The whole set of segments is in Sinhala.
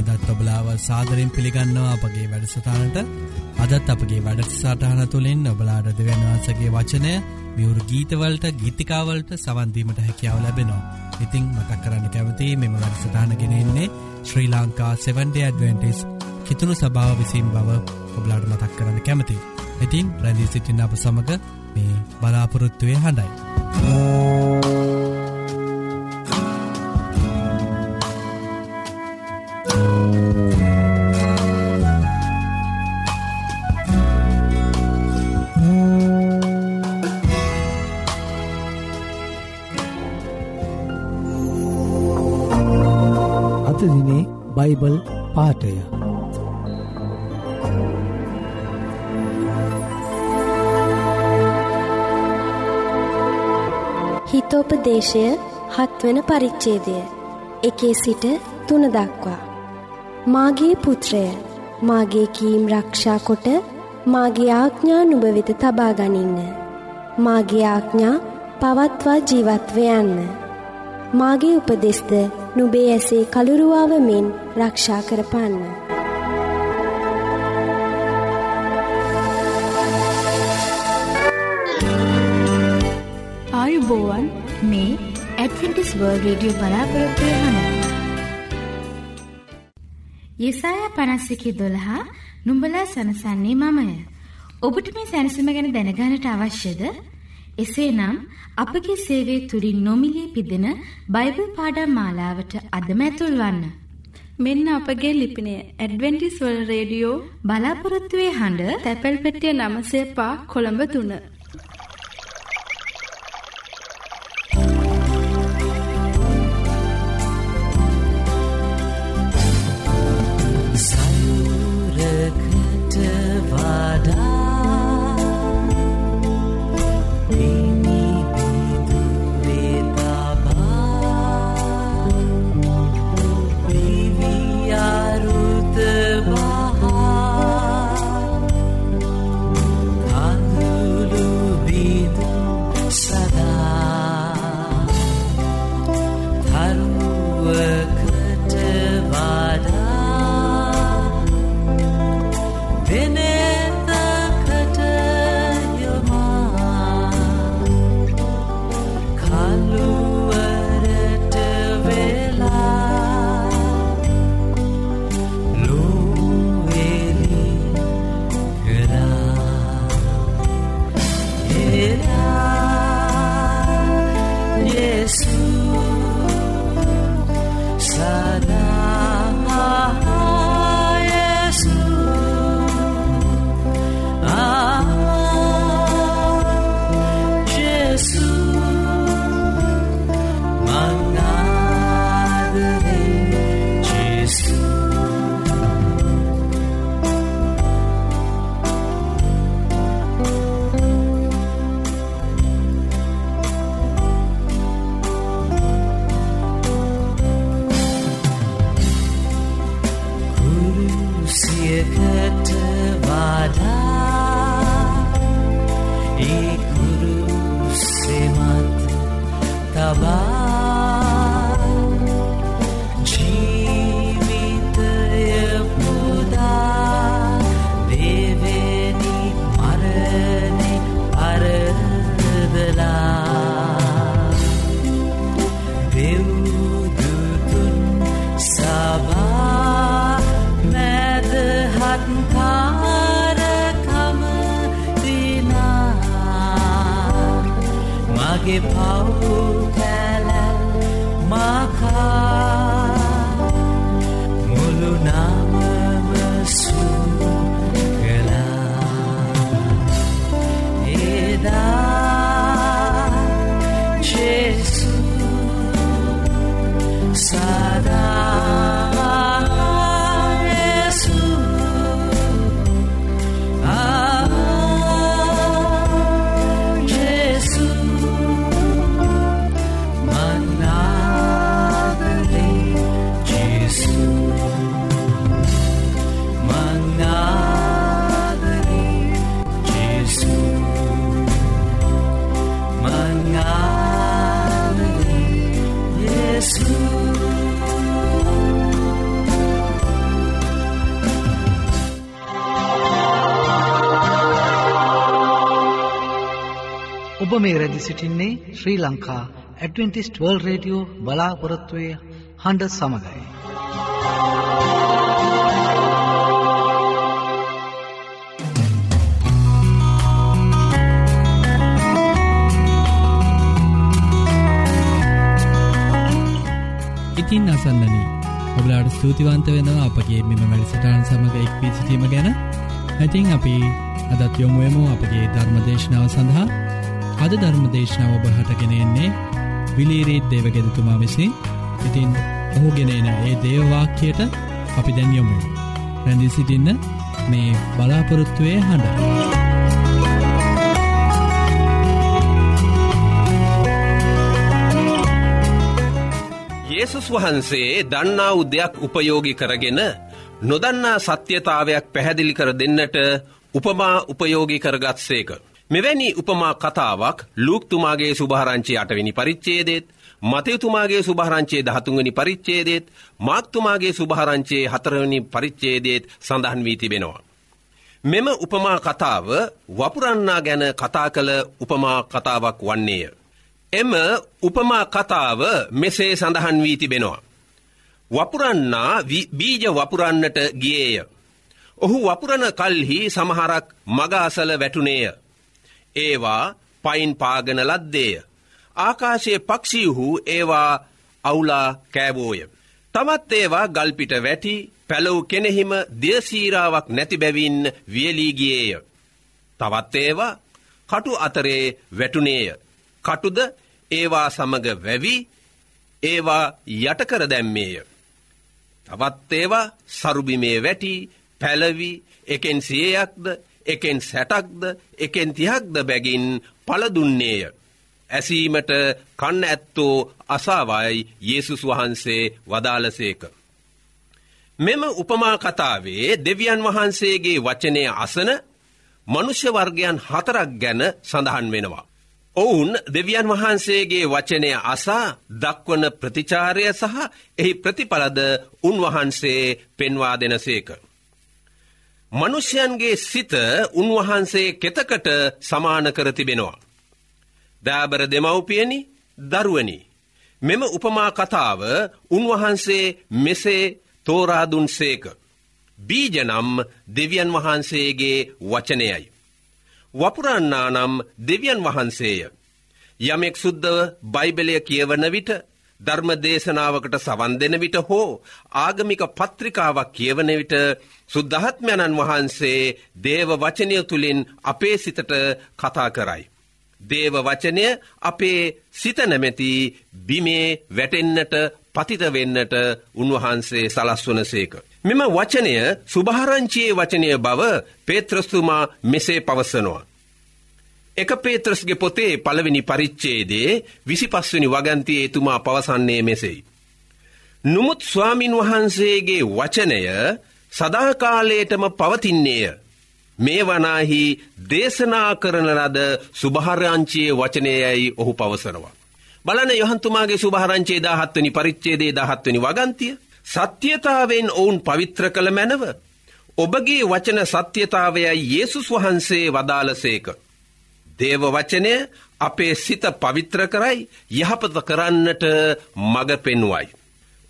අදත් ඔබලාව සාදරෙන් පිළිගන්නවා අපගේ වැඩසටානට අදත් අපගේ වැඩසටහන තුළින් ඔබලාට දෙවන් වහන්සගේ වචනය මියවරු ගීතවලට ගීතිකාවලට සවන්දීමට හැකියාව ලැබෙනවා. ඉතිං මතක් කරන්න කැමති මෙම වැඩසටානගෙනෙන්නේ ශ්‍රී ලංකා 7ඩ ඇඩවෙන්ටිස් කිතුුණු සභාව විසින් බව ඔබලාට මතක් කරන්න කැමති. ඉතින් ප්‍රැදිී සිටින්න අප සමඟ මේ බලාපොරොත්තුවය හඬයි. අද බයිබල් පාටය හිතෝපදේශය හත්වන පරිච්ඡේදය. එකේ සිට තුන දක්වා. මාගේ පුත්‍රය මාගේ කීම් රක්ෂා කොට මාගේ ආඥා නුඹ වෙත තබා ගනින්න. මාගේ ආඥා පවත්වා ජීවත්ව යන්න. මාගේ උපදෙස්ද නුඹේ ඇසේ කළුරුවාව මෙන් රක්ෂා කරපන්න ආයුබෝවන් මේ ඇඩවෙන්ටිස් වර්ල් රේඩියෝ බලාපොරොත්වය හඬ යෙසාය පනස්සිකි දොළහා නුඹලා සනසන්නේ මමය. ඔබට මේ සැනසම ගැන දැනගානට අවශ්‍යද? එසේනම් අපගේ සේවය තුළින් නොමිලේ පිදෙන බයිබල් පාඩම් මාලාවට අදම ඇතුල්වන්න. මෙන්න අපගේ ලිපිනය ඇඩවෙන්ටිස් වල් රේඩියෝ බලාපොරොත්තුවේ හඬ තැපැල් පෙටිය නමසේ පා කොළඹ තුන. ඔබ මේ රැදි සිටින්නේ Sri Lanka Adventist world radio බලාපොරොත්තුවය හඬ සමඟයි. ඉතින් අසන්නනී ඔබලාට ස්තුතිවන්ත වෙනවා අපගේ මෙම වැඩසටාන් සමඟ එක්වී සිටීම ගැන ඇතින් අපි අදත් යොමුයමු අපගේ ධර්මදේශනාව සඳහා අද ධර්මදේශනාව ඔබහටගෙනෙන්නේ විලීරීත් දේවගෙදතුමා විසින් ඉතින් ඔහුගෙනන ඒ දේවවාක්‍යයට අපි දැන් යොමු රැඳී සිටින්න මේ බලාපොරොත්තුවය හඬ. යේසුස් වහන්සේ දන්නා වූ දෙයක් උපයෝගි කරගෙන නොදන්නා සත්‍යතාවයක් පැහැදිලි කර දෙන්නට උපමා උපයෝගි කරගත්සේක. මෙවැනි උපමා කතාවක් ලූක්තුමාගේ සුභාරංචි අටවෙනි පරිච්චේදේත් මතයුතුමාගේ සුභාරංචේ දහතුන්ගනි පරිච්චේදේත් මාක්තුමාගේ සුභාරංචේ හතරවනි පරිච්චේදේත් සඳහන් වී තිබෙනවා. මෙම උපමා කතාව වපුරන්නා ගැන කතා කළ උපමා කතාවක් වන්නේය. එම උපමා කතාව මෙසේ සඳහන් වී තිබෙනවා. වපුරන්නා බීජ වපුරන්නට ගියේය. ඔහු වපුරණ කල්හි සමහරක් මගාසල වැටුනේය. ඒවා පයින් පාගන ලද්දේය. ආකාශයේ පක්ෂීහු ඒවා අවුලා කෑවෝය. තමත් ඒවා ගල්පිට වැටි පැලව් කෙනෙහිම දියසීරාවක් නැති බැවින් වියලීගියේය. තවත් ඒවා කටු අතරේ වැටුනේය. කටුද ඒවා සමග වැවි ඒවා යටකර දැම්මේය. තවත් ඒවා සරුබිමේ වැටි පැලවි එකෙන් සියයක්ද එකෙන් සැටක්ද එකෙන් තිහක්ද බැගින් පලදුන්නේය. ඇසීමට කන්න ඇත්තෝ අසාවායි යේසුස් වහන්සේ වදාලසේක. මෙම උපමා කතාවේ දෙවියන් වහන්සේගේ වචනය අසන මනුෂ්‍ය වර්ගයන් හතරක් ගැන සඳහන් වෙනවා. ඔවුන් දෙවියන් වහන්සේගේ වචනය අසා දක්වන ප්‍රතිචාරය සහ එහි ප්‍රතිඵලද උන්වහන්සේ පෙන්වා දෙනසේක. මනුෂ්‍යයන්ගේ සිත උන්වහන්සේ කෙතකට සමාන කර තිබෙනවා. දෑබර දෙමව්පියනි දරුවනි. මෙම උපමා කතාව උන්වහන්සේ මෙසේ තෝරාදුන් සේක. බීජනම් දෙවියන් වහන්සේගේ වචනයයි. වපුරන්නා නම් දෙවියන් වහන්සේය. යමෙක් සුද්දව බයිබලය කියවන විට ධර්මදේශනාවකට සවන් දෙන විට හෝ ආගමික පත්‍රිකාවක් කියවන විට සුද්ධහත්මයණන් වහන්සේ දේව වචනය තුළින් අපේ සිතට කතා කරයි. දේව වචනය අපේ සිත නැමැති බිමේ වැටෙන්න්නට පතිත වෙන්නට උන්වහන්සේ සලස්වන සේක. මෙම වචනය සුභාරංචියයේ වචනය බව පේත්‍රස්තුමා මෙසේ පවසනවා. එක පේත්‍රස්ගේ පොතේ පළවෙනි පරිච්චේදේ විසි පස්වනි වගන්තිය එතුමා පවසන්නේ මෙසෙයි. නොමුත් ස්වාමින් වහන්සේගේ වචනය සදාකාලයටම පවතින්නේය. මේ වනාහි දේශනා කරන ලද සුභාරංචියයේ වචනයයි ඔහු පවසනවා. බලන යොහන්තුමාගේ සුභාරංචේ දාහත්වනි පරිච්චේදේ දහත්වනි වගන්තිය සත්‍යතාවෙන් ඔවුන් පවිත්‍ර කළ මැනව. ඔබගේ වචන සත්‍යතාවයයි යේසුස් වහන්සේ වදාලසේක. දේව වචනය අපේ සිත පවිත්‍ර කරයි යහපත කරන්නට මඟ පෙන්වයි.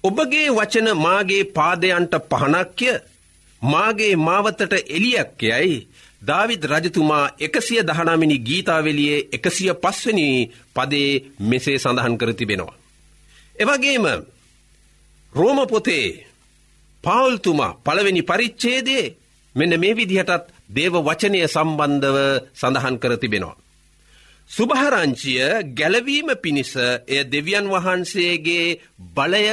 ඔබගේ වචන මාගේ පාදයන්ට පහනක්ය මාගේ මාවතට එලියක් යැයි ධවිත් රජතුමා එකසිය දහනමිනි ගීතාවෙලියේ එකසිය පස්වනි පදේ මෙසේ සඳහන් කර තිබෙනවා. එවගේම රෝම පොතේ පාවල්තුමා පළවෙනි පරිච්චේදේ මෙන්න මේ විදිහටත් දේව වචනය සම්බන්ධව සඳහන් කර තිබෙනවා. සුභහරංචිය ගැලවීම පිණිස එය දෙවියන් වහන්සේගේ බලය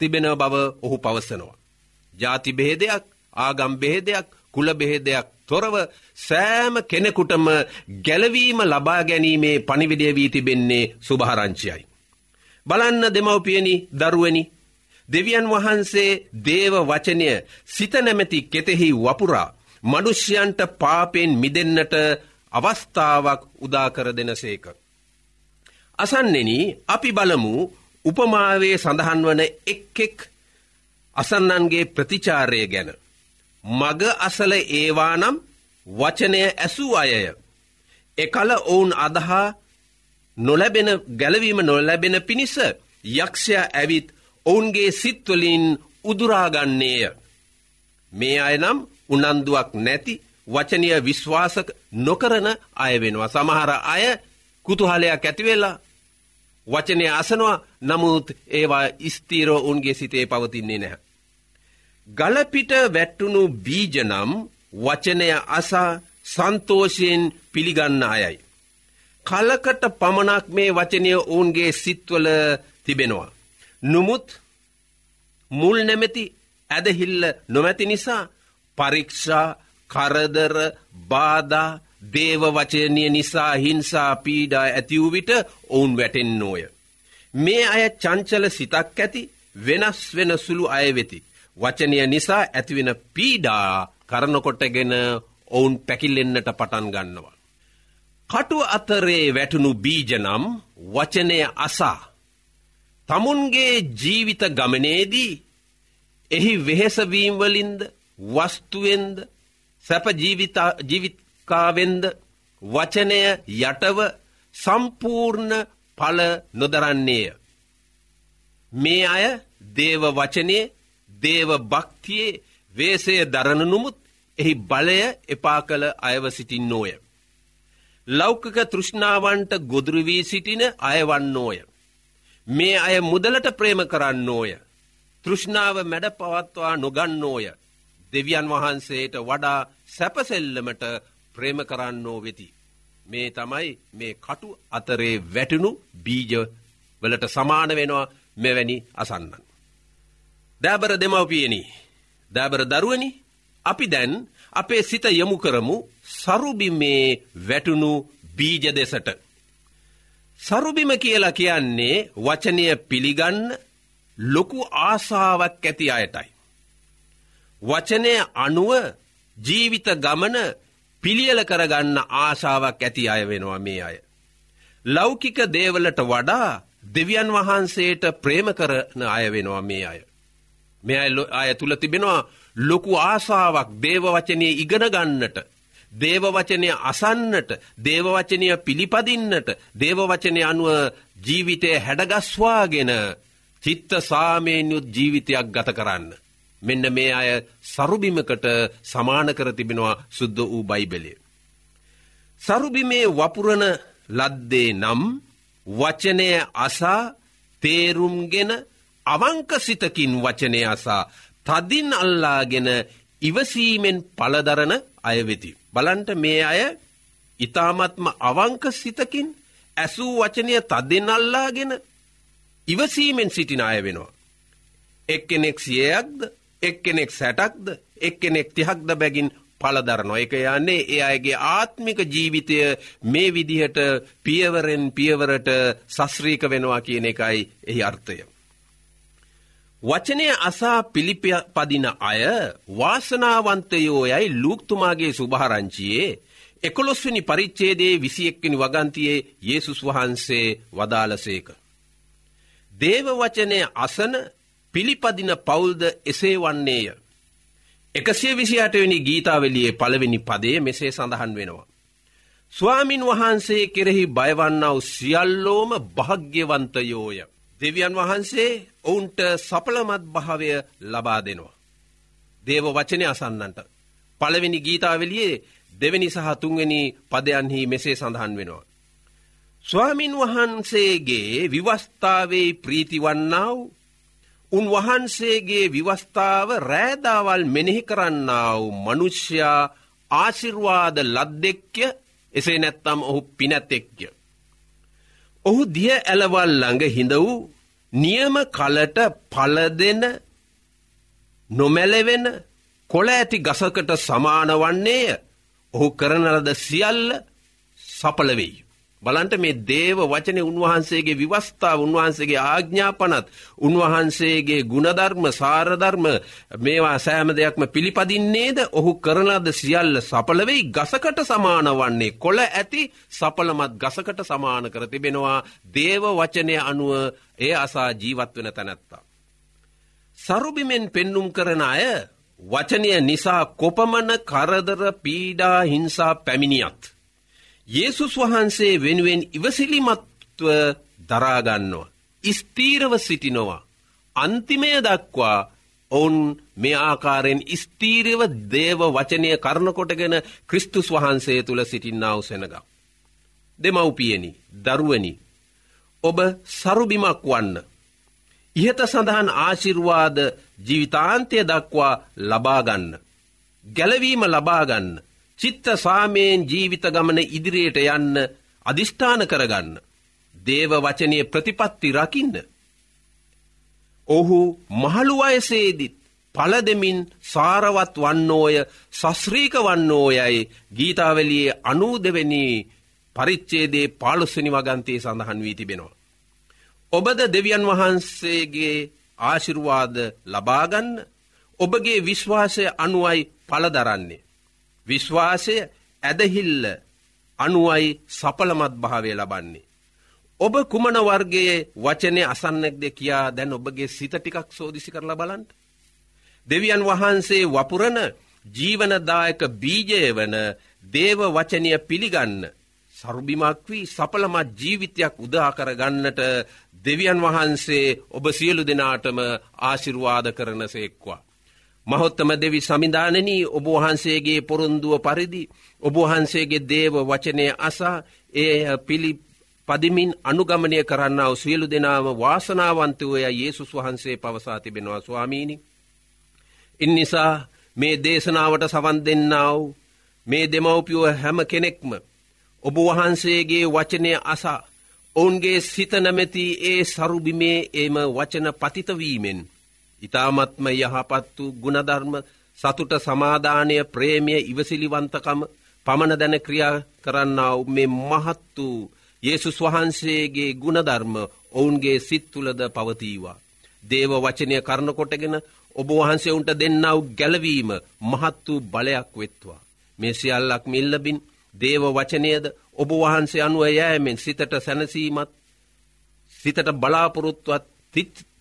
තිබෙන බව ඔහු පවසනවා. ජාති බෙහෙදයක් ආගම් බෙහෙදයක් කුල බෙහෙදයක් තොරව සෑම කෙනෙකුටම ගැලවීම ලබා ගැනීමේ පනිවිඩය වී තිබෙන්නේ සුභහරංචියයි. බලන්න දෙමවපියනි දරුවනි දෙවියන් වහන්සේ දේව වචනය සිත නැමැති කෙතෙහි වපුරා මනුෂ්‍යයන්ට පාපෙන් මිදෙන්නට අවස්ථාවක් උදාකර දෙනසේක. අසන්නෙන අපි බලමු උපමාවේ සඳහන් වන එක් එක් අසන්නන්ගේ ප්‍රතිචාරය ගැන. මග අසල ඒවානම් වචනය ඇසූ අයය. එකල ඔවුන් අදහා නොලැබෙන ගැලවීම නොලැබෙන පිණිස යක්ෂය ඇවිත් ඔවුන්ගේ සිත්වලින් උදුරාගන්නේය. මේ අයනම් උනන්දුවක් නැති වචනය විශ්වාසක නොකරන අය වෙනවා. සමහර අය කුතුහලයක් ඇතිවෙලා වචනය අසනවා නමුත් ඒවා ස්තීරෝ උන්ගේ සිතේ පවතින්නේ නැහැ. ගලපිට වැට්ටුණු බීජනම් වචනය අසා සන්තෝෂයෙන් පිළිගන්න අයයි. කලකට පමණක් මේ වචනය ඔවුන්ගේ සිත්වල තිබෙනවා. නොමුත් මුල් නැමැති ඇදහිල්ල නොමැති නිසා පරීක්ෂා කරදර බාධා දේව වචනය නිසා හිංසා පීඩා ඇතිවූවිට ඔවුන් වැටෙන් නෝය. මේ අය චංචල සිතක් ඇති වෙනස් වෙන සුළු අය වෙති. වචනය නිසා ඇතිවෙන පීඩා කරනකොටගෙන ඔවුන් පැකිල්ලෙන්න්නට පටන් ගන්නවා. කටු අතරේ වැටුණු බීජනම් වචනය අසා. තමුන්ගේ ජීවිත ගමනේදී එහි වෙහෙසවීම්වලින්ද වස්තුවෙන්ද සැප ජීවිකාවෙන්ද වචනය යටව සම්පූර්ණ පල නොදරන්නේය. මේ අය දේව වචනය දේව භක්තියේ වේසය දරණනුමුත් එහි බලය එපා කළ අයව සිටින් නෝය. ලෞකක තෘෂ්ණාවන්ට ගොදුරුවී සිටින අයවන්නෝය. මේ අය මුදලට ප්‍රේම කරන්නෝය. තෘෂ්ණාව මැඩ පවත්වා නොගන්නෝය. දෙවියන් වහන්සේට වඩා සැපසෙල්ලමට ප්‍රේම කරන්නෝ වෙති. මේ තමයි මේ කටු අතරේ වැටුණු බීජ වලට සමාන වෙනවා මෙවැනි අසන්නන්. දෑබර දෙමවපියනි දෑබර දරුවනි අපි දැන් අපේ සිත යොමු කරමු සරුබිමේ වැටුණු බීජ දෙසට. සරුබිම කියලා කියන්නේ වචනය පිළිගන්න ලොකු ආසාාවක් ඇති අයටයි. වචනය අනුව ජීවිත ගමන පිළියල කරගන්න ආශාවක් ඇති අය වෙනවා මේ අය. ලෞකික දේවලට වඩා දෙවියන් වහන්සේට ප්‍රේම කරන අය වෙනවා මේ අය. මෙ අය තුළ තිබෙනවා ලොකු ආසාාවක් දේවවචනය ඉගෙනගන්නට. දේවවචනය අසන්නට දේවවචනය පිළිපදින්නට දේවවචනය අනුව ජීවිතය හැඩගස්වාගෙන චිත්ත සාමේන්යුත් ජීවිතයක් ගත කරන්න. මෙන්න මේ අය සරුබිමකට සමාන කර තිබෙනවා සුද්ද වූ බයිබලය. සරුබිමේ වපුරණ ලද්දේ නම් වචනය අසා තේරුම්ගෙන අවංක සිතකින් වචනය අසා තදින් අල්ලාගෙන ඉවසීමෙන් පලදරන අයවෙති. බලන්ට මේ අය ඉතාමත්ම අවංක සිතකින් ඇසූ වචනය තදෙන් අල්ලාගෙන ඉවසීමෙන් සිටින අය වෙනවා. එක්කෙනෙක් සියයක්ද එක්කෙනෙක් සැටක්ද එක්කෙනෙක් තිහක්ද බැගින් පලදරනො එක යන්නේ ඒ අයගේ ආත්මික ජීවිතය මේ විදිහට පියවරෙන් පියවරට සස්්‍රීක වෙනවා කියන එකයි එහි අර්ථය. වචනය අසා පිළිපදින අය වාසනාවන්තයෝ යයි ලූක්තුමාගේ සුභහරංචියයේ එකොළොස්වනි පරිච්චේදේ විසියෙක්කනි වගන්තියේ යේසුස් වහන්සේ වදාලසේක. දේව වචනය අසන පිළිපදින පවුල්ද එසේ වන්නේය. එකසිය විසියටවෙනි ගීතාවලියේ පළවෙනි පදේ මෙසේ සඳහන් වෙනවා. ස්වාමින් වහන්සේ කෙරෙහි බයවන්නාව සියල්ලෝම භාග්‍යවන්තයෝය. දෙවියන් වහන්සේ ඔවුන්ට සපලමත් භාවය ලබා දෙනවා. දේව වචනය අසන්නන්ට. පළවෙනි ගීතාවලියේ දෙවැනි සහ තුන්වැනි පදයන්හි මෙසේ සඳහන් වෙනවා. ස්වාමින් වහන්සේගේ විවස්ථාවේ ප්‍රීතිවන්නාව උන්වහන්සේගේ විවස්ථාව රෑදාවල් මෙනෙහි කරන්නාව මනුෂ්‍යයා ආශිර්වාද ලද්දෙක්්‍ය එසේ නැත්තම් ඔහු පිනැතෙක්්‍ය. ඔහු දිය ඇලවල් ළඟ හිඳ වූ නියම කලට පලදෙන නොමැලවෙන කොළ ඇති ගසකට සමාන වන්නේය ඔහු කරනලද සියල්ල සපලවෙයි. බලන්ට මේ දේව වචනය උන්වහන්සේගේ විවස්ථාව උන්වහන්සේගේ ආග්ඥාපනත් උන්වහන්සේගේ ගුණධර්ම සාරධර්ම මේවා සෑම දෙයක්ම පිළිපදින්නේද ඔහු කරනද සියල්ල සපලවෙයි ගසකට සමාන වන්නේ කොළ ඇති සපලමත් ගසකට සමාන කර තිබෙනවා දේව වචනය අනුව ඒ අසා ජීවත් වෙන තැනැත්තා. සරුබිමෙන් පෙන්නුම් කරන අය වචනය නිසා කොපමන කරදර පීඩා හිංසා පැමිණියත්. යේසුස් වහන්සේ වෙනුවෙන් ඉවසිලිමත් තත්ත්ව දරාගන්නවා. ස්තීරව සිටිනවා. අන්තිමය දක්වා ඔවුන් මේ ආකාරයෙන් ස්තීරව දේව වචනය කරනකොටගෙන ක්‍රිස්තුස් වහන්සේ තුළ සිටින්නාව සෙනග. දෙමව්පියනි දරුවනි ඔබ සරුබිමක් වන්න. ඉහත සඳහන් ආශිර්වාද ජීවිතාන්තය දක්වා ලබාගන්න. ගැලවීම ලබාගන්න. චිත්ත සාමයෙන් ජීවිත ගමන ඉදිරියට යන්න අධිෂ්ඨාන කරගන්න. දේව වචනය ප්‍රතිපත්ති රකින්න. ඔහු මහළු අයසේදිත් පලදෙමින් සාරවත් වන්නෝය සස්්‍රීක වන්නෝයයි ගීතාවලියේ අනූදවෙනි පරිච්චේදේ පාලුස්සනි වගන්තයේ සඳහන් වී තිබෙනවා. ඔබද දෙවියන් වහන්සේගේ ආශිරුවාද ලබාගන්න ඔබගේ විශ්වාසය අනුවයි පලදරන්නේ. විශ්වාසය ඇදහිල්ල අනුවයි සපලමත් භාවය ලබන්නේ. ඔබ කුමන වර්ගයේ වචනය අසන්නෙක්ද කියා දැන් ඔබගේ සිත ටිකක් සෝදිසි කරලා බලන්ට. දෙවියන් වහන්සේ වපුරණ ජීවනදායක බීජය වන දේව වචනය පිළිගන්න. සරුබිමක් වී සපලමත් ජීවිතයක් උදාකර ගන්නට දෙවියන් වහන්සේ ඔබ සියලු දෙනාටම ආශිර්වාද කරන සේක්වා. මහොත්තම දෙවි සමිධානනී ඔබ වහන්සේගේ පොරුන්දුව පරිදි ඔබ වහන්සේගේ දේව වචනය අසා ඒ පිළි පදිමින් අනුගමනය කරන්නාව සියලු දෙනාම වාසනාවන්තවය යේසුස් වහන්සේ පවසා තිබෙනවා ස්වාමීණි. ඉන් නිසා මේ දේශනාවට සවන් දෙන්නාව මේ දෙමවපියුව හැම කෙනෙක්ම ඔබ වහන්සේගේ වචනය අසා ඔවුන්ගේ සිත නැමැති ඒ සරුබිමේ එම වචන පතිතවීමෙන්. ඉතාමත්ම යහපත් වූ ගුණධර්ම සතුට සමාධානය ප්‍රේමිය ඉවසිලිවන්තකම පමණ දැන ක්‍රියා කරන්නාව මේ මහත් වූ යේසුස් වහන්සේගේ ගුණධර්ම ඔවුන්ගේ සිත් තුළද පවතීවා. දේව වචනය කරනකොටගෙන ඔබ වහන්සේවුන්ට දෙන්නාව ගැලවීම මහත් වූ බලයක් වෙත්වා. මේ සියල්ලක් මිල්ලබින් දේව වචනයද ඔබ වහන්සේ අනුව යෑමෙන් සිතට සැනසීමත් සිතට බලාපොරොත්තුවත්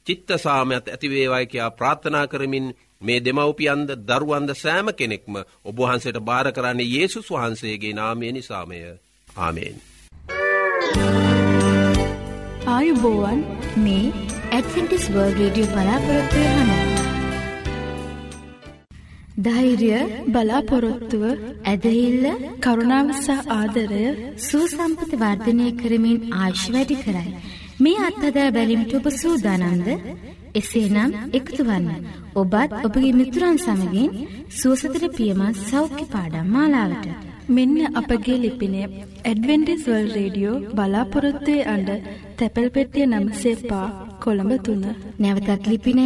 චිත්තසාමයක් ඇතිවේවායිකයා ප්‍රාථනා කරමින් මේ දෙමවපියන්ද දරුවන්ද සෑම කෙනෙක්ම ඔබහන්සට භාර කරන්නේ යේසුස් වහන්සේගේ නාමය නිසාමය ආමේෙන්. ආයුබෝවන් මේ ඇඩ්වෙන්ටිස් වර්ල්ඩ් රේඩියෝ බලාපොරොත්තු වෙන ධෛර්ය බලාපොරොත්තුව ඇදහිල්ල කරුණාව සහ ආදරය සූසම්පත වර්ධනය කරමින් ආශ් වැඩි කරයි. මේ අත්හදා බැලිමිට ඔබ සූදානන්ද එසේනම් එකතු වන්න. ඔබත් ඔබගේ මිතුරන් සමගින් සුවසතර පියමත් සෞඛ්‍ය පාඩම් මාලාවට. මෙන්න අපගේ ලිපිනය ඇඩවෙන්ටිස් වල් රේඩියෝ බලාපොරොත්තුවේ අඩ තැපැල් පෙටිය නමසේ පා කොළඹ තුන්න. නැවතත් ලිපිනය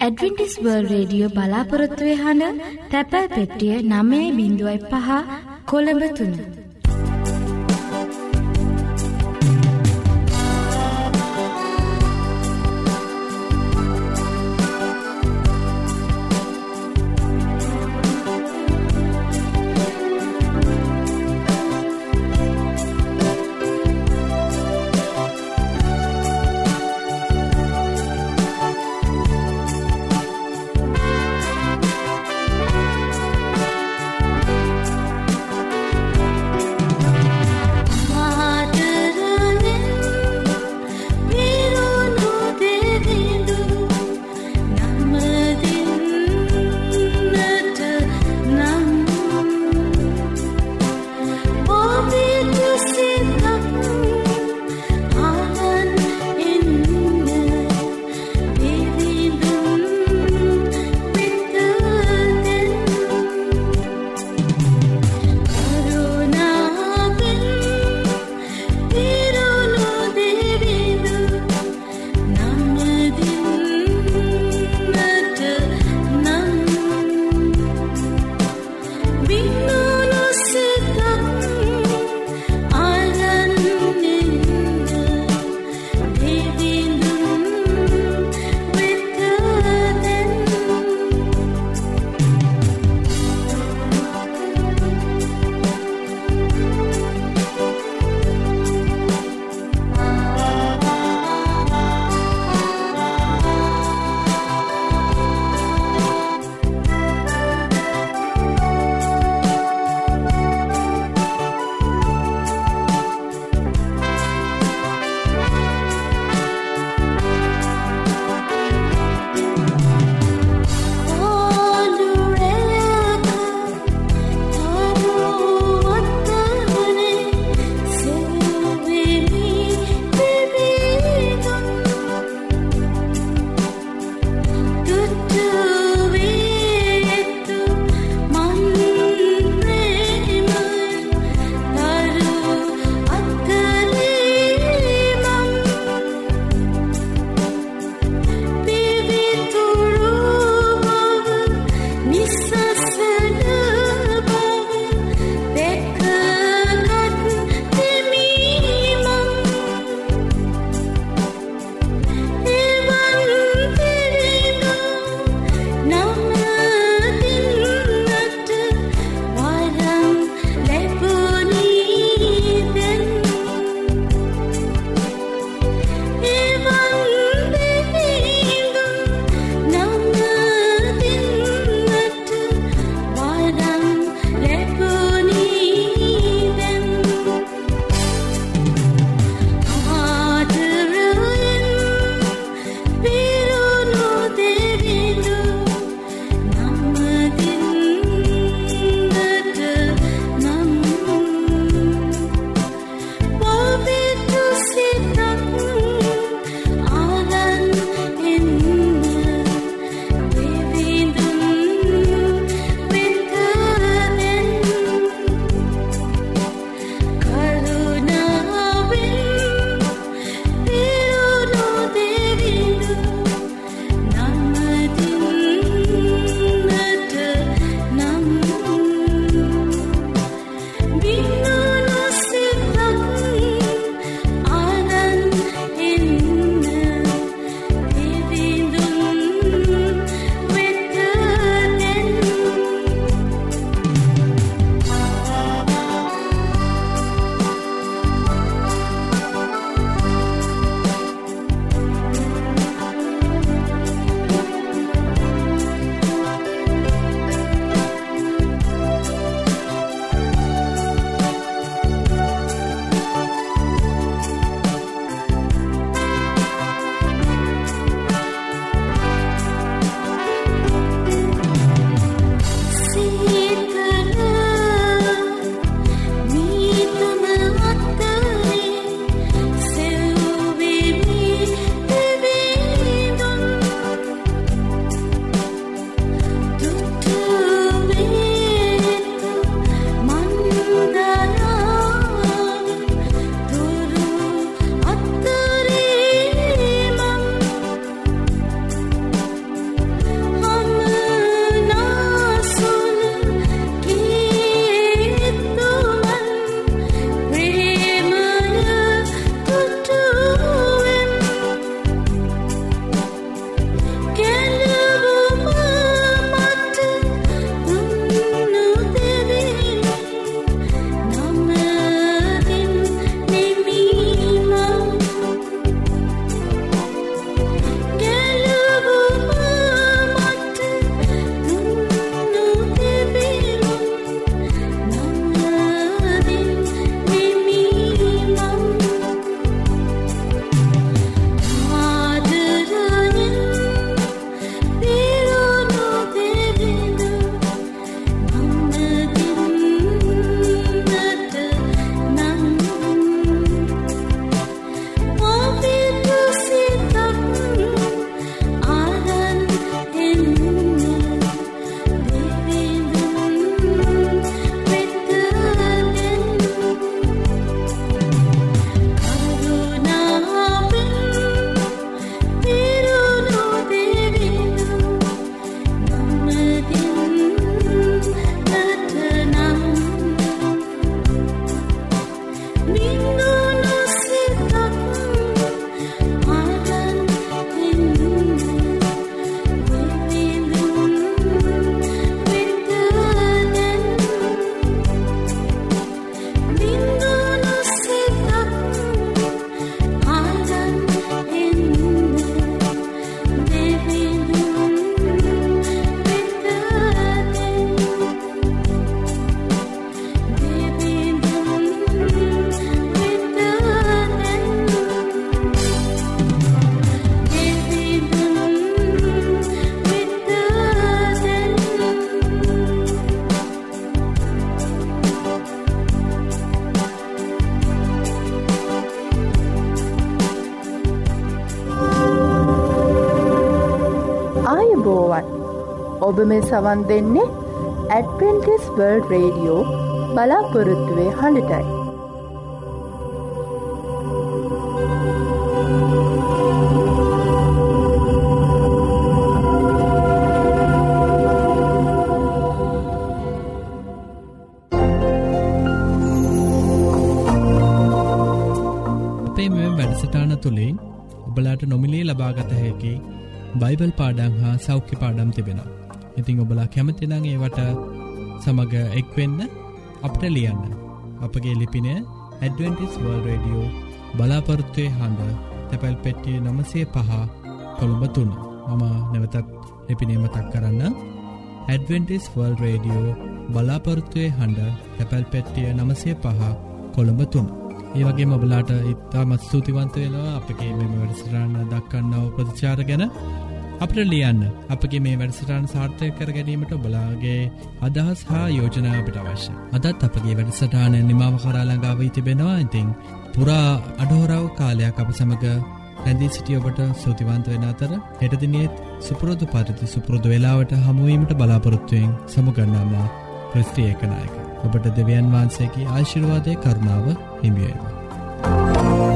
ඇඩවෙන්ටිස් වර්ල් රේඩියෝ බලාපොරොත්තුවේ හඬ තැපැල් පෙට්ටිය ඔබ මේ සවන් දෙන්නේ ඇඩපෙන්ටිස් බර්ඩ් රේඩියෝ බලාපොරොත්තුවේ හඬටයි. වැඩසටාන තුළින් ඔබලාට නොමිලේ ලබාගත හැකි බයිබල් පාඩම් හා සෞඛ්‍ය පාඩම් තිබෙනවා. ඉතිං ඔබලා කැමතිනං ඒවට සමඟ එක්වෙන්න අපට ලියන්න. අපගේ ලිපින ඇඩවෙන්ටිස් වර්ල් රඩියෝ බලාපොරත්තුවය හඬ තැපැල් පෙට්ටිය නමසේ පහ කොළඹ තුන්න මම නැවතත් ලිපිනීම තක් කරන්න. ඇඩවෙන්ටිස් වර්ල් රඩියෝ බලාපොරත්තුවය හඬ තැපැල් පෙට්ටිය නමසේ පහ කොළඹ තුන්න ඒ වගේ මබලාට ඉත්තාමත් ස්තුතිවන්ත වෙනවා අපගේ මෙම වැඩසටාන්න දක්කන්නව ප්‍රතිචාර ගැන අපට ලියන්න අපගේ මේ වැඩසටාන් සාර්ථය කර ගැනීමට බලාගේ අදහස් හා යෝජනා අපිට අවශ්‍ය. අදත් අපගේ වැඩසටාන නිමාව කරාළඟාව තිබෙනවා. ඉතිං පුරා අඩහෝරාව කාලයක් අප සමඟ රැඳී සිටිය ඔබට සූතිවන්ත වෙන අතර හෙටදිනියත් සුපුරදු පරිදි සුපුරදු වෙලාවට හමුවීමට බලාපොරොත්තුවයෙන් සමුගන්නාමා ප්‍රස්ත්‍රිය එකනායක ඔබට දෙවියන් වහන්සේගේ ආශිර්වාදය කරුණාව හිමියේවා.